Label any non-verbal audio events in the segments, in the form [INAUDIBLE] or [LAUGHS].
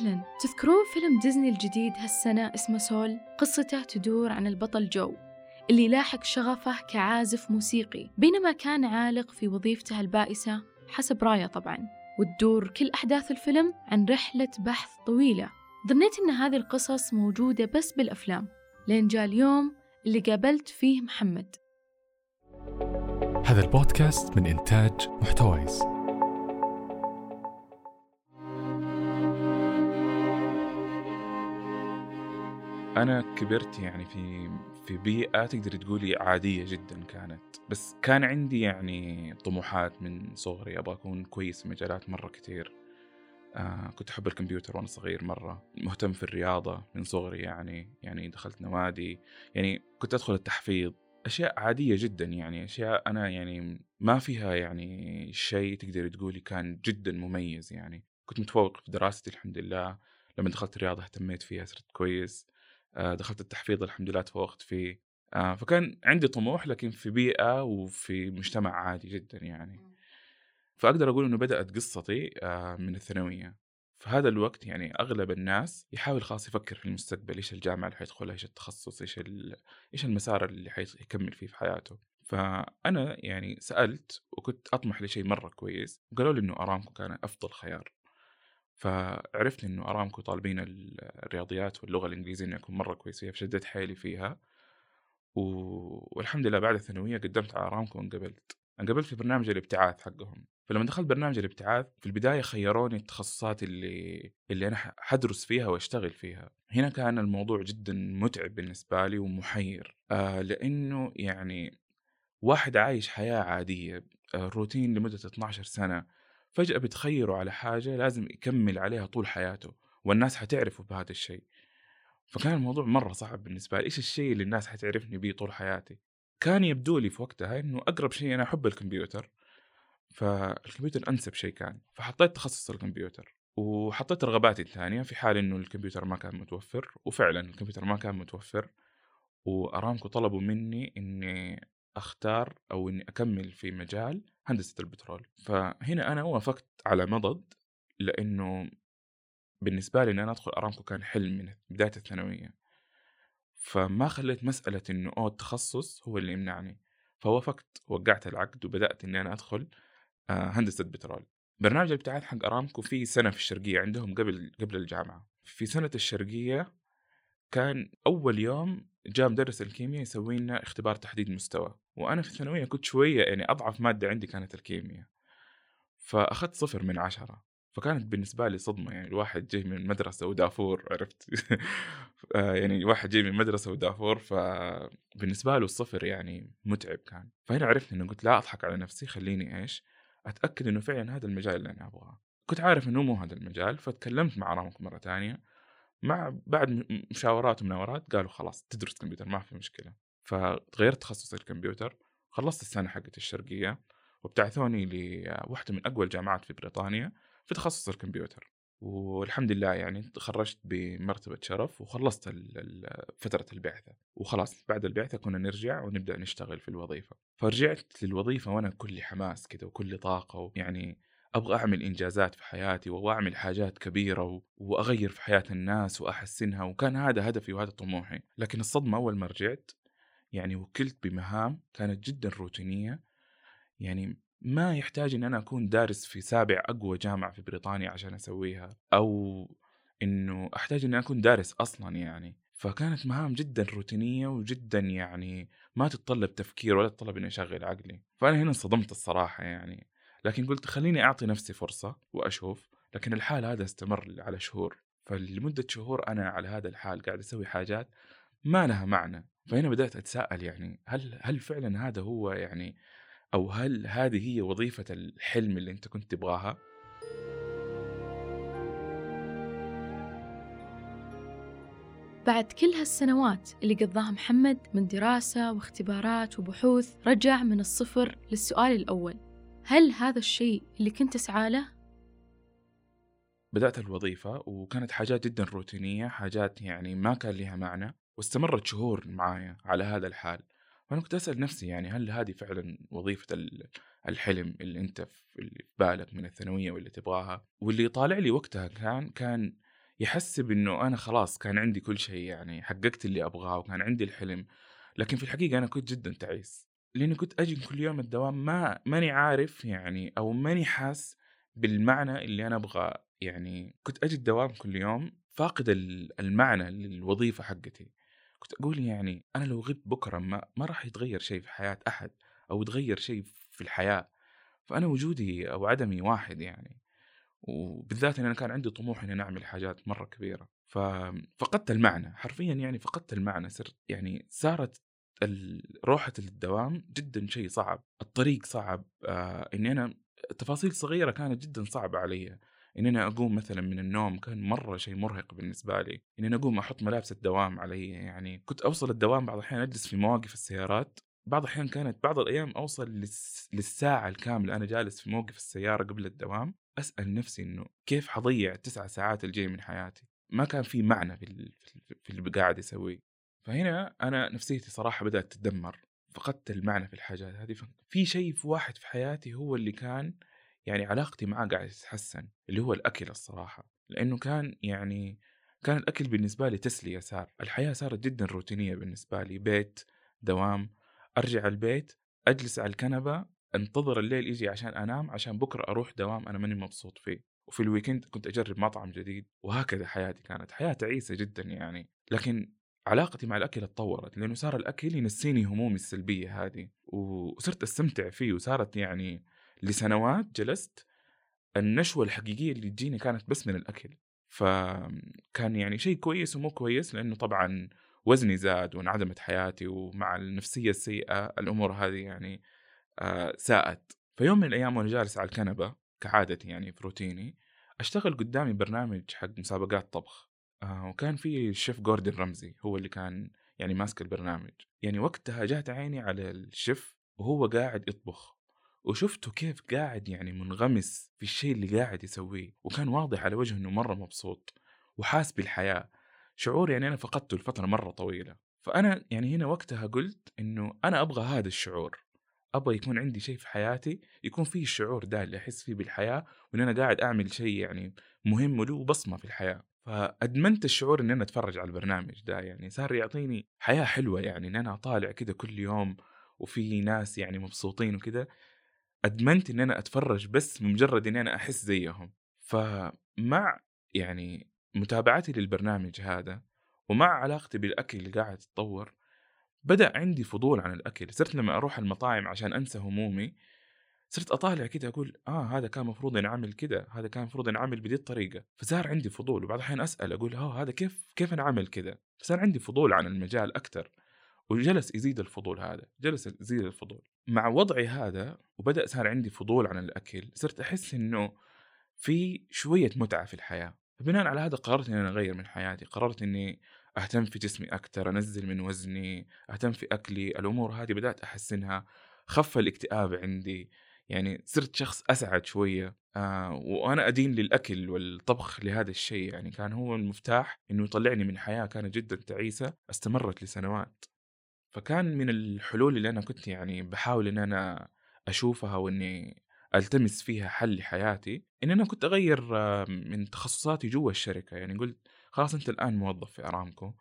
أهلا. تذكرون فيلم ديزني الجديد هالسنة اسمه سول؟ قصته تدور عن البطل جو اللي لاحق شغفه كعازف موسيقي بينما كان عالق في وظيفته البائسة حسب رأية طبعا. وتدور كل أحداث الفيلم عن رحلة بحث طويلة. ظنيت إن هذه القصص موجودة بس بالأفلام لين جاء اليوم اللي قابلت فيه محمد. هذا البودكاست من إنتاج محتويس. أنا كبرت يعني في في بيئة تقدر تقولي عادية جدا كانت. بس كان عندي يعني طموحات من صغري أبغى أكون كويس في مجالات مرة كتير. آه كنت أحب الكمبيوتر وأنا صغير مرة. مهتم في الرياضة من صغري يعني يعني دخلت نوادي. يعني كنت أدخل التحفيظ. أشياء عادية جدا يعني أشياء أنا يعني ما فيها يعني شيء تقدر تقولي كان جدا مميز يعني. كنت متفوق في دراستي الحمد لله. لما دخلت الرياضة اهتميت فيها صرت كويس. دخلت التحفيظ الحمد لله تفوقت فيه. آه، فكان عندي طموح لكن في بيئة وفي مجتمع عادي جدا يعني. فأقدر أقول إنه بدأت قصتي آه، من الثانوية. في هذا الوقت يعني أغلب الناس يحاول خلاص يفكر في المستقبل إيش الجامعة اللي حيدخلها إيش التخصص إيش إيش المسار اللي حيكمل فيه في حياته. فأنا يعني سألت وكنت أطمح لشيء مرة كويس وقالوا لي إنه أرامكو كان أفضل خيار. فعرفت إنه أرامكو طالبين الرياضيات واللغة الإنجليزية اني اكون مرة كويس فيها فشديت حيلي فيها. و... والحمد لله بعد الثانوية قدمت على أرامكو وانقبلت. انقبلت في برنامج الابتعاث حقهم. فلما دخلت برنامج الابتعاث في البداية خيروني التخصصات اللي اللي أنا حدرس فيها وأشتغل فيها. هنا كان الموضوع جدا متعب بالنسبة لي ومحير. آه لأنه يعني واحد عايش حياة عادية آه روتين لمدة 12 سنة. فجأة بتخيروا على حاجة لازم يكمل عليها طول حياته والناس حتعرفه بهذا الشيء. فكان الموضوع مرة صعب بالنسبة لي. إيش الشيء اللي الناس حتعرفني به طول حياتي؟ كان يبدو لي في وقتها إنه أقرب شيء أنا أحب الكمبيوتر. فالكمبيوتر أنسب شيء كان. فحطيت تخصص الكمبيوتر وحطيت رغباتي الثانية في حال إنه الكمبيوتر ما كان متوفر وفعلا الكمبيوتر ما كان متوفر وأرامكو طلبوا مني إني أختار أو إني أكمل في مجال هندسة البترول. فهنا أنا وافقت على مضض لأنه بالنسبة لي إن أنا أدخل أرامكو كان حلم من بداية الثانوية. فما خليت مسألة إنه أوه التخصص هو اللي يمنعني. فوافقت وقعت العقد وبدأت إني أنا أدخل آه، هندسة بترول. برنامج الابتعاث حق أرامكو في سنة في الشرقية عندهم قبل قبل الجامعة. في سنة الشرقية كان أول يوم جاء مدرس الكيمياء يسوي لنا اختبار تحديد مستوى وأنا في الثانويه كنت شوية يعني أضعف مادة عندي كانت الكيمياء فأخذت صفر من عشرة فكانت بالنسبة لي صدمة يعني الواحد جاي من مدرسة ودافور عرفت؟ [LAUGHS] آه، يعني واحد جاي من مدرسة ودافور فبالنسبة له الصفر يعني متعب كان فهنا عرفت إنه قلت لا أضحك على نفسي خليني إيش؟ أتأكد إنه فعلا هذا المجال اللي أنا أبغاه كنت عارف إنه مو هذا المجال فتكلمت مع رامك مرة ثانية مع بعد مشاورات ومناورات قالوا خلاص تدرس كمبيوتر ما في مشكلة. فتغيرت تخصص الكمبيوتر خلصت السنة حقت الشرقية وابتعثوني لواحدة من أقوى الجامعات في بريطانيا في تخصص الكمبيوتر. والحمد لله يعني تخرجت بمرتبة شرف وخلصت فترة البعثة. وخلاص بعد البعثة كنا نرجع ونبدأ نشتغل في الوظيفة. فرجعت للوظيفة وأنا كل حماس كده وكل طاقة يعني أبغى أعمل إنجازات في حياتي وأعمل حاجات كبيرة وأغير في حياة الناس وأحسنها وكان هذا هدفي وهذا طموحي. لكن الصدمة أول ما رجعت يعني وكلت بمهام كانت جدا روتينية. يعني ما يحتاج إن أنا أكون دارس في سابع أقوى جامعة في بريطانيا عشان أسويها أو إنه أحتاج اني أكون دارس أصلا يعني. فكانت مهام جدا روتينية وجدا يعني ما تتطلب تفكير ولا تتطلب إني أشغل عقلي. فأنا هنا انصدمت الصراحة يعني. لكن قلت خليني أعطي نفسي فرصة وأشوف لكن الحال هذا استمر على شهور. فلمدة شهور أنا على هذا الحال قاعد أسوي حاجات ما لها معنى. فهنا بدأت أتساءل يعني هل هل فعلا هذا هو يعني أو هل هذه هي وظيفة الحلم اللي أنت كنت تبغاها؟ بعد كل هالسنوات اللي قضاها محمد من دراسة واختبارات وبحوث رجع من الصفر للسؤال الأول. هل هذا الشيء اللي كنت أسعى له؟ بدأت الوظيفة وكانت حاجات جدا روتينية حاجات يعني ما كان لها معنى واستمرت شهور معايا على هذا الحال. فأنا كنت أسأل نفسي يعني هل هذه فعلا وظيفة الحلم اللي أنت في بالك من الثانوية واللي تبغاها؟ واللي طالع لي وقتها كان كان يحسب انه أنا خلاص كان عندي كل شيء يعني حققت اللي أبغاه وكان عندي الحلم. لكن في الحقيقة أنا كنت جدا تعيس. لأني كنت أجي كل يوم الدوام ما ماني عارف يعني أو ماني حاس بالمعنى اللي أنا أبغى يعني كنت أجي الدوام كل يوم فاقد المعنى للوظيفة حقتي. كنت أقول يعني أنا لو غبت بكرة ما, ما راح يتغير شيء في حياة أحد أو يتغير شيء في الحياة. فأنا وجودي أو عدمي واحد يعني. وبالذات إن أنا كان عندي طموح إني أعمل حاجات مرة كبيرة. ففقدت المعنى حرفيا يعني فقدت المعنى صرت يعني صارت روحة الدوام جدا شيء صعب الطريق صعب آه اني أنا تفاصيل صغيرة كانت جدا صعبة علي. إن أنا أقوم مثلا من النوم كان مرة شيء مرهق بالنسبة لي. إن أنا أقوم أحط ملابس الدوام علي يعني كنت أوصل الدوام بعض الأحيان أجلس في مواقف السيارات. بعض الأحيان كانت بعض الأيام أوصل للساعة الكاملة أنا جالس في موقف السيارة قبل الدوام. أسأل نفسي إنه كيف حضيع التسع ساعات الجاي من حياتي؟ ما كان في معنى في في اللي قاعد اسويه فهنا أنا نفسيتي صراحة بدأت تتدمر فقدت المعنى في الحاجات هذه في شيء في واحد في حياتي هو اللي كان يعني علاقتي معاه قاعد تتحسن اللي هو الأكل الصراحة. لأنه كان يعني كان الأكل بالنسبة لي تسلية صار الحياة صارت جدا روتينية بالنسبة لي بيت دوام أرجع البيت أجلس على الكنبة أنتظر الليل يجي عشان أنام عشان بكرة أروح دوام أنا ماني مبسوط فيه. وفي ال weekend كنت أجرب مطعم جديد وهكذا حياتي كانت حياة تعيسة جدا يعني. لكن علاقتي مع الأكل اتطورت لأنه صار الأكل ينسيني همومي السلبية هذه وصرت أستمتع فيه وصارت يعني لسنوات جلست النشوة الحقيقية اللي تجيني كانت بس من الأكل. فكان يعني شيء كويس ومو كويس لأنه طبعا وزني زاد وانعدمت حياتي ومع النفسية السيئة الأمور هذه يعني آه، ساءت. فيوم من الأيام وأنا جالس على الكنبة كعادتي يعني في روتيني أشتغل قدامي برنامج حق مسابقات طبخ. آه، وكان في الشيف جوردن رمزي هو اللي كان يعني ماسك البرنامج. يعني وقتها جات عيني على الشيف وهو قاعد يطبخ. وشفته كيف قاعد يعني منغمس في الشيء اللي قاعد يسويه. وكان واضح على وجهه إنه مرة مبسوط وحاس بالحياة. شعور يعني أنا فقدته لفترة مرة طويلة. فأنا يعني هنا وقتها قلت إنه أنا أبغى هذا الشعور. أبغى يكون عندي شيء في حياتي يكون فيه الشعور ده اللي أحس فيه بالحياة. وإن أنا قاعد أعمل شيء يعني مهم وله بصمه في الحياة. فأدمنت الشعور ان أنا أتفرج على البرنامج ده يعني صار يعطيني حياة حلوة يعني إن أنا أطالع كده كل يوم وفي ناس يعني مبسوطين وكده. أدمنت إن أنا أتفرج بس بمجرد ان أنا أحس زيهم. فمع يعني متابعتي للبرنامج هذا ومع علاقتي بالأكل اللي قاعد تتطور بدأ عندي فضول عن الأكل. صرت لما أروح المطاعم عشان أنسى همومي صرت أطالع كده أقول آه هذا كان المفروض انعمل كده هذا كان المفروض انعمل بدي الطريقة. فصار عندي فضول وبعض الأحيان أسأل أقول آه هذا كيف كيف انعمل كذا فصار عندي فضول عن المجال أكثر وجلس يزيد الفضول هذا جلس يزيد الفضول. مع وضعي هذا وبدأ صار عندي فضول عن الأكل صرت أحس إنه في شوية متعة في الحياة. فبناء على هذا قررت إني أغير من حياتي قررت إني أهتم في جسمي أكثر أنزل من وزني أهتم في أكلي الأمور هذه بدأت أحسنها خف الاكتئاب عندي. يعني صرت شخص أسعد شوية آه وأنا أدين للأكل والطبخ لهذا الشيء يعني كان هو المفتاح إنه يطلعني من حياة كانت جدا تعيسة استمرت لسنوات. فكان من الحلول اللي أنا كنت يعني بحاول إن أنا أشوفها وإني ألتمس فيها حل لحياتي إن أنا كنت أغير آه، من تخصصاتي جوا الشركة. يعني قلت خلاص أنت الآن موظف في أرامكو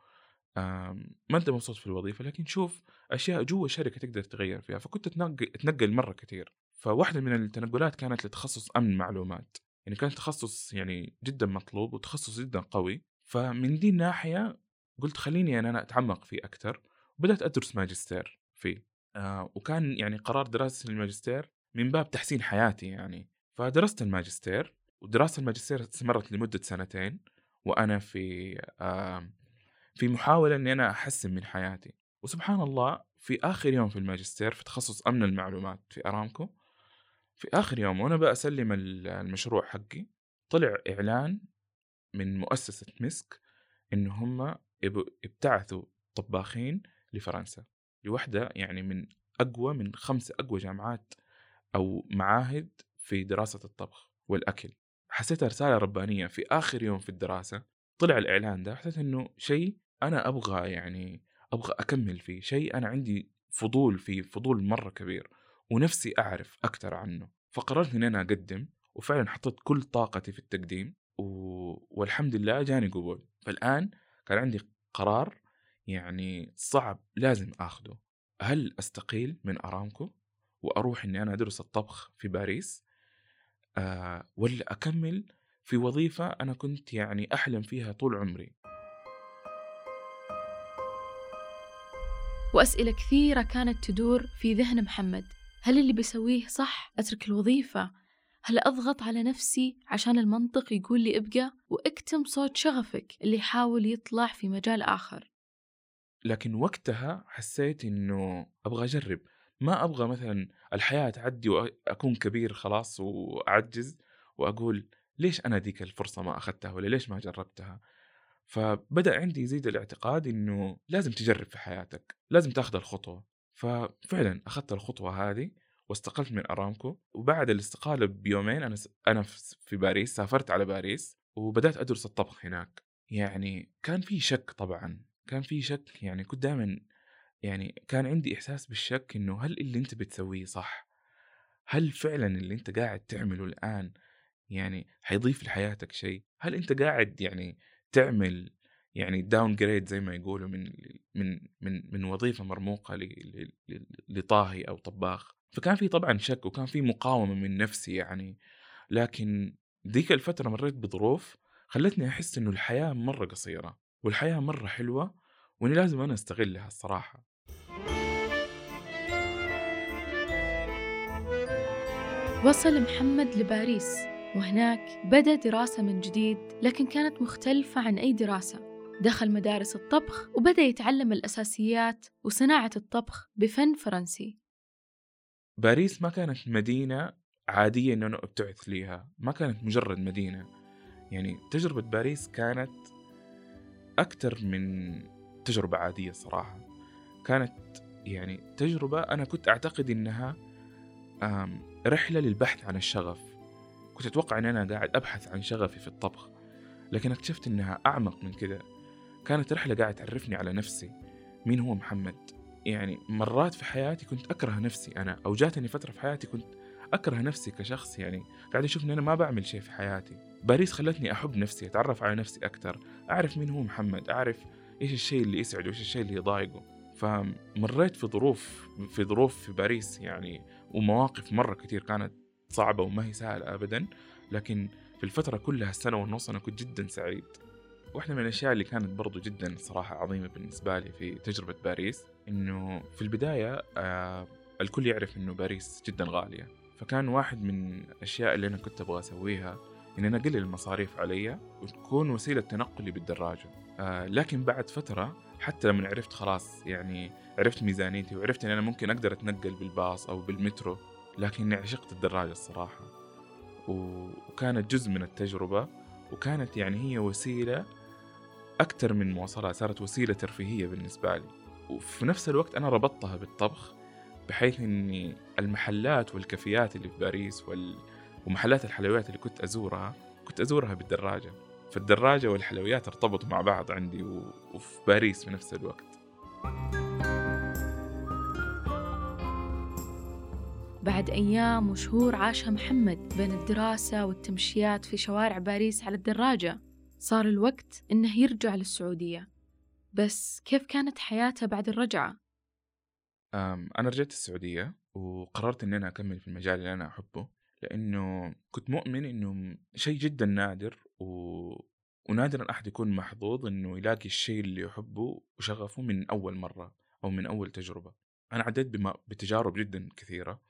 ما أنت مبسوط في الوظيفة لكن شوف أشياء جوا الشركة تقدر تغير فيها. فكنت أتنقل مرة كثير. فواحدة من التنقلات كانت لتخصص أمن معلومات. يعني كان تخصص يعني جدا مطلوب وتخصص جدا قوي. فمن دي الناحية قلت خليني أنا أتعمق فيه أكثر وبدأت أدرس ماجستير فيه. آه وكان يعني قرار دراسه الماجستير من باب تحسين حياتي يعني. فدرست الماجستير ودراسة الماجستير استمرت لمدة سنتين. وأنا في آه في محاولة إني أنا أحسن من حياتي. وسبحان الله في آخر يوم في الماجستير في تخصص أمن المعلومات في أرامكو في آخر يوم وأنا بسلم المشروع حقي طلع إعلان من مؤسسة مسك إن هم ابتعثوا طباخين لفرنسا. لوحدة يعني من أقوى من خمس أقوى جامعات أو معاهد في دراسة الطبخ والأكل. حسيتها رسالة ربانية في آخر يوم في الدراسة. طلع الإعلان ده حسيت إنه شيء أنا أبغى يعني أبغى أكمل فيه شيء أنا عندي فضول فيه فضول مرة كبير. ونفسي أعرف أكثر عنه. فقررت إني أنا أقدم وفعلا حطيت كل طاقتي في التقديم و... والحمد لله جاني قبول. فالآن كان عندي قرار يعني صعب لازم اخذه هل أستقيل من أرامكو وأروح إني أنا أدرس الطبخ في باريس؟ آه ولا أكمل في وظيفة أنا كنت يعني أحلم فيها طول عمري. وأسئلة كثيرة كانت تدور في ذهن محمد. هل اللي بسويه صح؟ أترك الوظيفة. هل أضغط على نفسي عشان المنطق يقول لي ابقى؟ وأكتم صوت شغفك اللي يحاول يطلع في مجال آخر. لكن وقتها حسيت إنه أبغى أجرب. ما أبغى مثلا الحياة تعدي وأكون كبير خلاص وأعجز وأقول ليش أنا ديك الفرصة ما أخذتها ولا ليش ما جربتها؟ فبدأ عندي يزيد الاعتقاد إنه لازم تجرب في حياتك لازم تاخذ الخطوة. ففعلا أخذت الخطوة هذه واستقلت من أرامكو وبعد الاستقالة بيومين أنا أنا في باريس سافرت على باريس وبدأت أدرس الطبخ هناك. يعني كان في شك طبعا كان في شك يعني كنت دائما يعني كان عندي إحساس بالشك إنه هل اللي أنت بتسويه صح؟ هل فعلا اللي أنت قاعد تعمله الآن يعني حيضيف لحياتك شيء؟ هل أنت قاعد يعني تعمل يعني داون جريد زي ما يقولوا من من من من وظيفة مرموقة لطاهي أو طباخ. فكان في طبعا شك وكان في مقاومة من نفسي يعني. لكن ذيك الفترة مريت بظروف خلتني أحس إنه الحياة مرة قصيرة والحياة مرة حلوة وإني لازم أنا أستغلها الصراحة. وصل محمد لباريس وهناك بدأ دراسة من جديد لكن كانت مختلفة عن أي دراسة. دخل مدارس الطبخ وبدأ يتعلم الأساسيات وصناعة الطبخ بفن فرنسي. باريس ما كانت مدينة عادية إنه أنا أبتعث ليها ما كانت مجرد مدينة. يعني تجربة باريس كانت أكثر من تجربة عادية صراحة. كانت يعني تجربة أنا كنت أعتقد إنها رحلة للبحث عن الشغف. كنت أتوقع أن أنا قاعد أبحث عن شغفي في الطبخ لكن اكتشفت إنها أعمق من كده. كانت رحلة قاعد تعرفني على نفسي مين هو محمد. يعني مرات في حياتي كنت أكره نفسي أنا أو جاتني فترة في حياتي كنت أكره نفسي كشخص يعني قاعد أشوف إن أنا ما بعمل شيء في حياتي. باريس خلتني أحب نفسي أتعرف على نفسي أكثر أعرف مين هو محمد أعرف إيش الشيء اللي يسعده وإيش الشيء اللي يضايقه. فمريت في ظروف في ظروف في باريس يعني ومواقف مرة كثير كانت صعبة وما هي سهلة أبدا. لكن في الفترة كلها السنة ونص أنا كنت جدا سعيد. واحدة من الأشياء اللي كانت برضو جدا صراحة عظيمة بالنسبة لي في تجربة باريس إنه في البداية آه الكل يعرف إنه باريس جدا غالية. فكان واحد من الأشياء اللي أنا كنت أبغى أسويها إن أنا أقلل المصاريف علي وتكون وسيلة تنقلي بالدراجة. آه لكن بعد فترة حتى لما عرفت خلاص يعني عرفت ميزانيتي وعرفت إن أنا ممكن أقدر أتنقل بالباص أو بالمترو لكني عشقت الدراجة الصراحة. وكانت جزء من التجربة وكانت يعني هي وسيلة أكثر من مواصلات صارت وسيلة ترفيهية بالنسبة لي. وفي نفس الوقت أنا ربطتها بالطبخ بحيث أني المحلات والكافيات اللي في باريس وال... ومحلات الحلويات اللي كنت أزورها كنت أزورها بالدراجة. فالدراجة والحلويات ارتبطوا مع بعض عندي و... وفي باريس في نفس الوقت. بعد أيام وشهور عاشها محمد بين الدراسة والتمشيات في شوارع باريس على الدراجة. صار الوقت إنه يرجع للسعودية بس كيف كانت حياته بعد الرجعة؟ أنا رجعت السعودية وقررت إني أنا أكمل في المجال اللي أنا أحبه لأنه كنت مؤمن إنه شيء جدا نادر و... ونادرا أحد يكون محظوظ إنه يلاقي الشيء اللي يحبه وشغفه من أول مرة أو من أول تجربة أنا عديت بما... بتجارب جدا كثيرة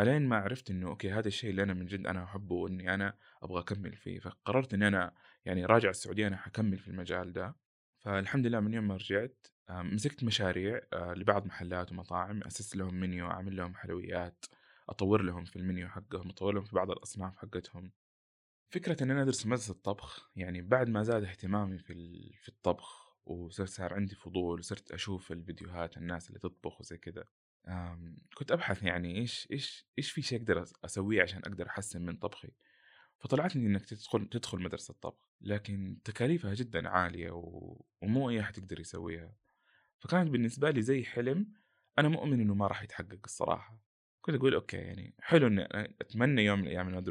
الين ما عرفت إنه أوكي هذا الشيء اللي أنا من جد أنا أحبه وإني أنا أبغى أكمل فيه. فقررت اني أنا يعني راجع السعودية أنا حكمل في المجال ده. فالحمد لله من يوم ما رجعت مسكت مشاريع آه، لبعض محلات ومطاعم اسس لهم منيو أعمل لهم حلويات أطور لهم في المنيو حقهم أطور لهم في بعض الأصناف حقتهم. فكرة إن أنا أدرس مدرسة الطبخ يعني بعد ما زاد اهتمامي في في الطبخ وصرت صار عندي فضول وصرت أشوف الفيديوهات الناس اللي تطبخ وزي كذا كنت أبحث يعني إيش إيش إيش في شيء أقدر أسويه عشان أقدر أحسن من طبخي. فطلعت لي إنك تدخل تدخل مدرسة طبخ لكن تكاليفها جدا عالية و... ومو أي أحد يقدر يسويها. فكانت بالنسبة لي زي حلم أنا مؤمن إنه ما راح يتحقق الصراحة. كنت أقول أوكي يعني حلو إني أتمنى يوم من الأيام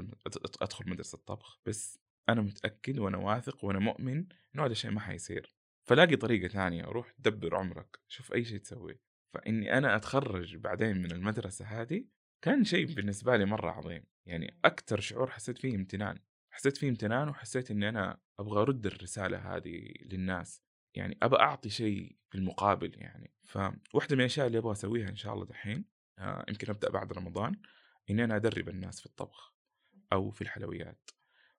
أدخل مدرسة طبخ بس أنا متأكد وأنا واثق وأنا مؤمن إنه هذا الشيء ما حيصير. فلاقي طريقة ثانية روح دبر عمرك شوف أي شيء تسويه. فإني أنا أتخرج بعدين من المدرسة هذه كان شيء بالنسبة لي مرة عظيم. يعني أكثر شعور حسيت فيه امتنان. حسيت فيه امتنان وحسيت إني أنا أبغى أرد الرسالة هذه للناس. يعني ابى أعطي شيء في المقابل يعني. فواحدة من الأشياء اللي أبغى أسويها إن شاء الله دحين آه يمكن أبدأ بعد رمضان إني أنا أدرب الناس في الطبخ أو في الحلويات.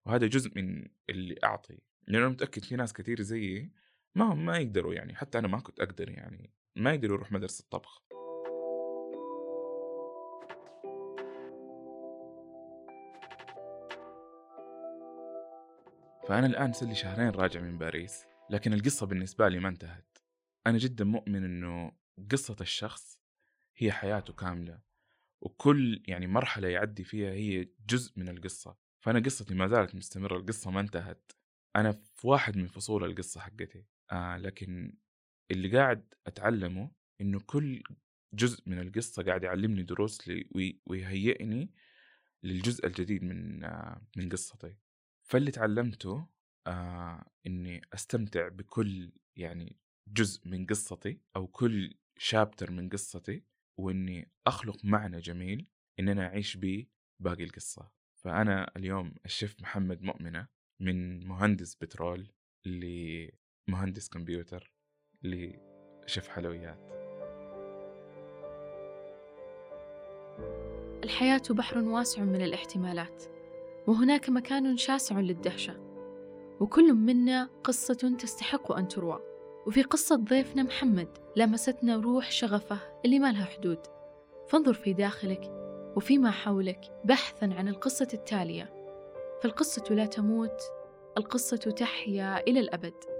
وهذا جزء من اللي أعطي. لأنه أنا متأكد في ناس كثير زيي ما ما يقدروا يعني. حتى أنا ما كنت أقدر يعني. ما يقدروا يروح مدرسة الطبخ. فأنا الآن صار لي شهرين راجع من باريس لكن القصة بالنسبة لي ما انتهت. أنا جدا مؤمن أنه قصة الشخص هي حياته كاملة وكل يعني مرحلة يعدي فيها هي جزء من القصة. فأنا قصتي ما زالت مستمرة القصة ما انتهت. أنا في واحد من فصول القصة حقتي. آه لكن اللي قاعد أتعلمه إنه كل جزء من القصة قاعد يعلمني دروس ويهيئني للجزء الجديد من من قصتي. فاللي تعلمته آه إني أستمتع بكل يعني جزء من قصتي أو كل شابتر من قصتي وإني أخلق معنى جميل إن أنا أعيش به باقي القصة. فأنا اليوم الشيف محمد مؤمنة من مهندس بترول لمهندس كمبيوتر. لشيف حلويات. الحياة بحر واسع من الاحتمالات وهناك مكان شاسع للدهشة وكل منا قصة تستحق أن تروى. وفي قصة ضيفنا محمد لمستنا روح شغفه اللي ما لها حدود. فانظر في داخلك وفيما حولك بحثا عن القصة التالية. فالقصة لا تموت القصة تحيا إلى الأبد.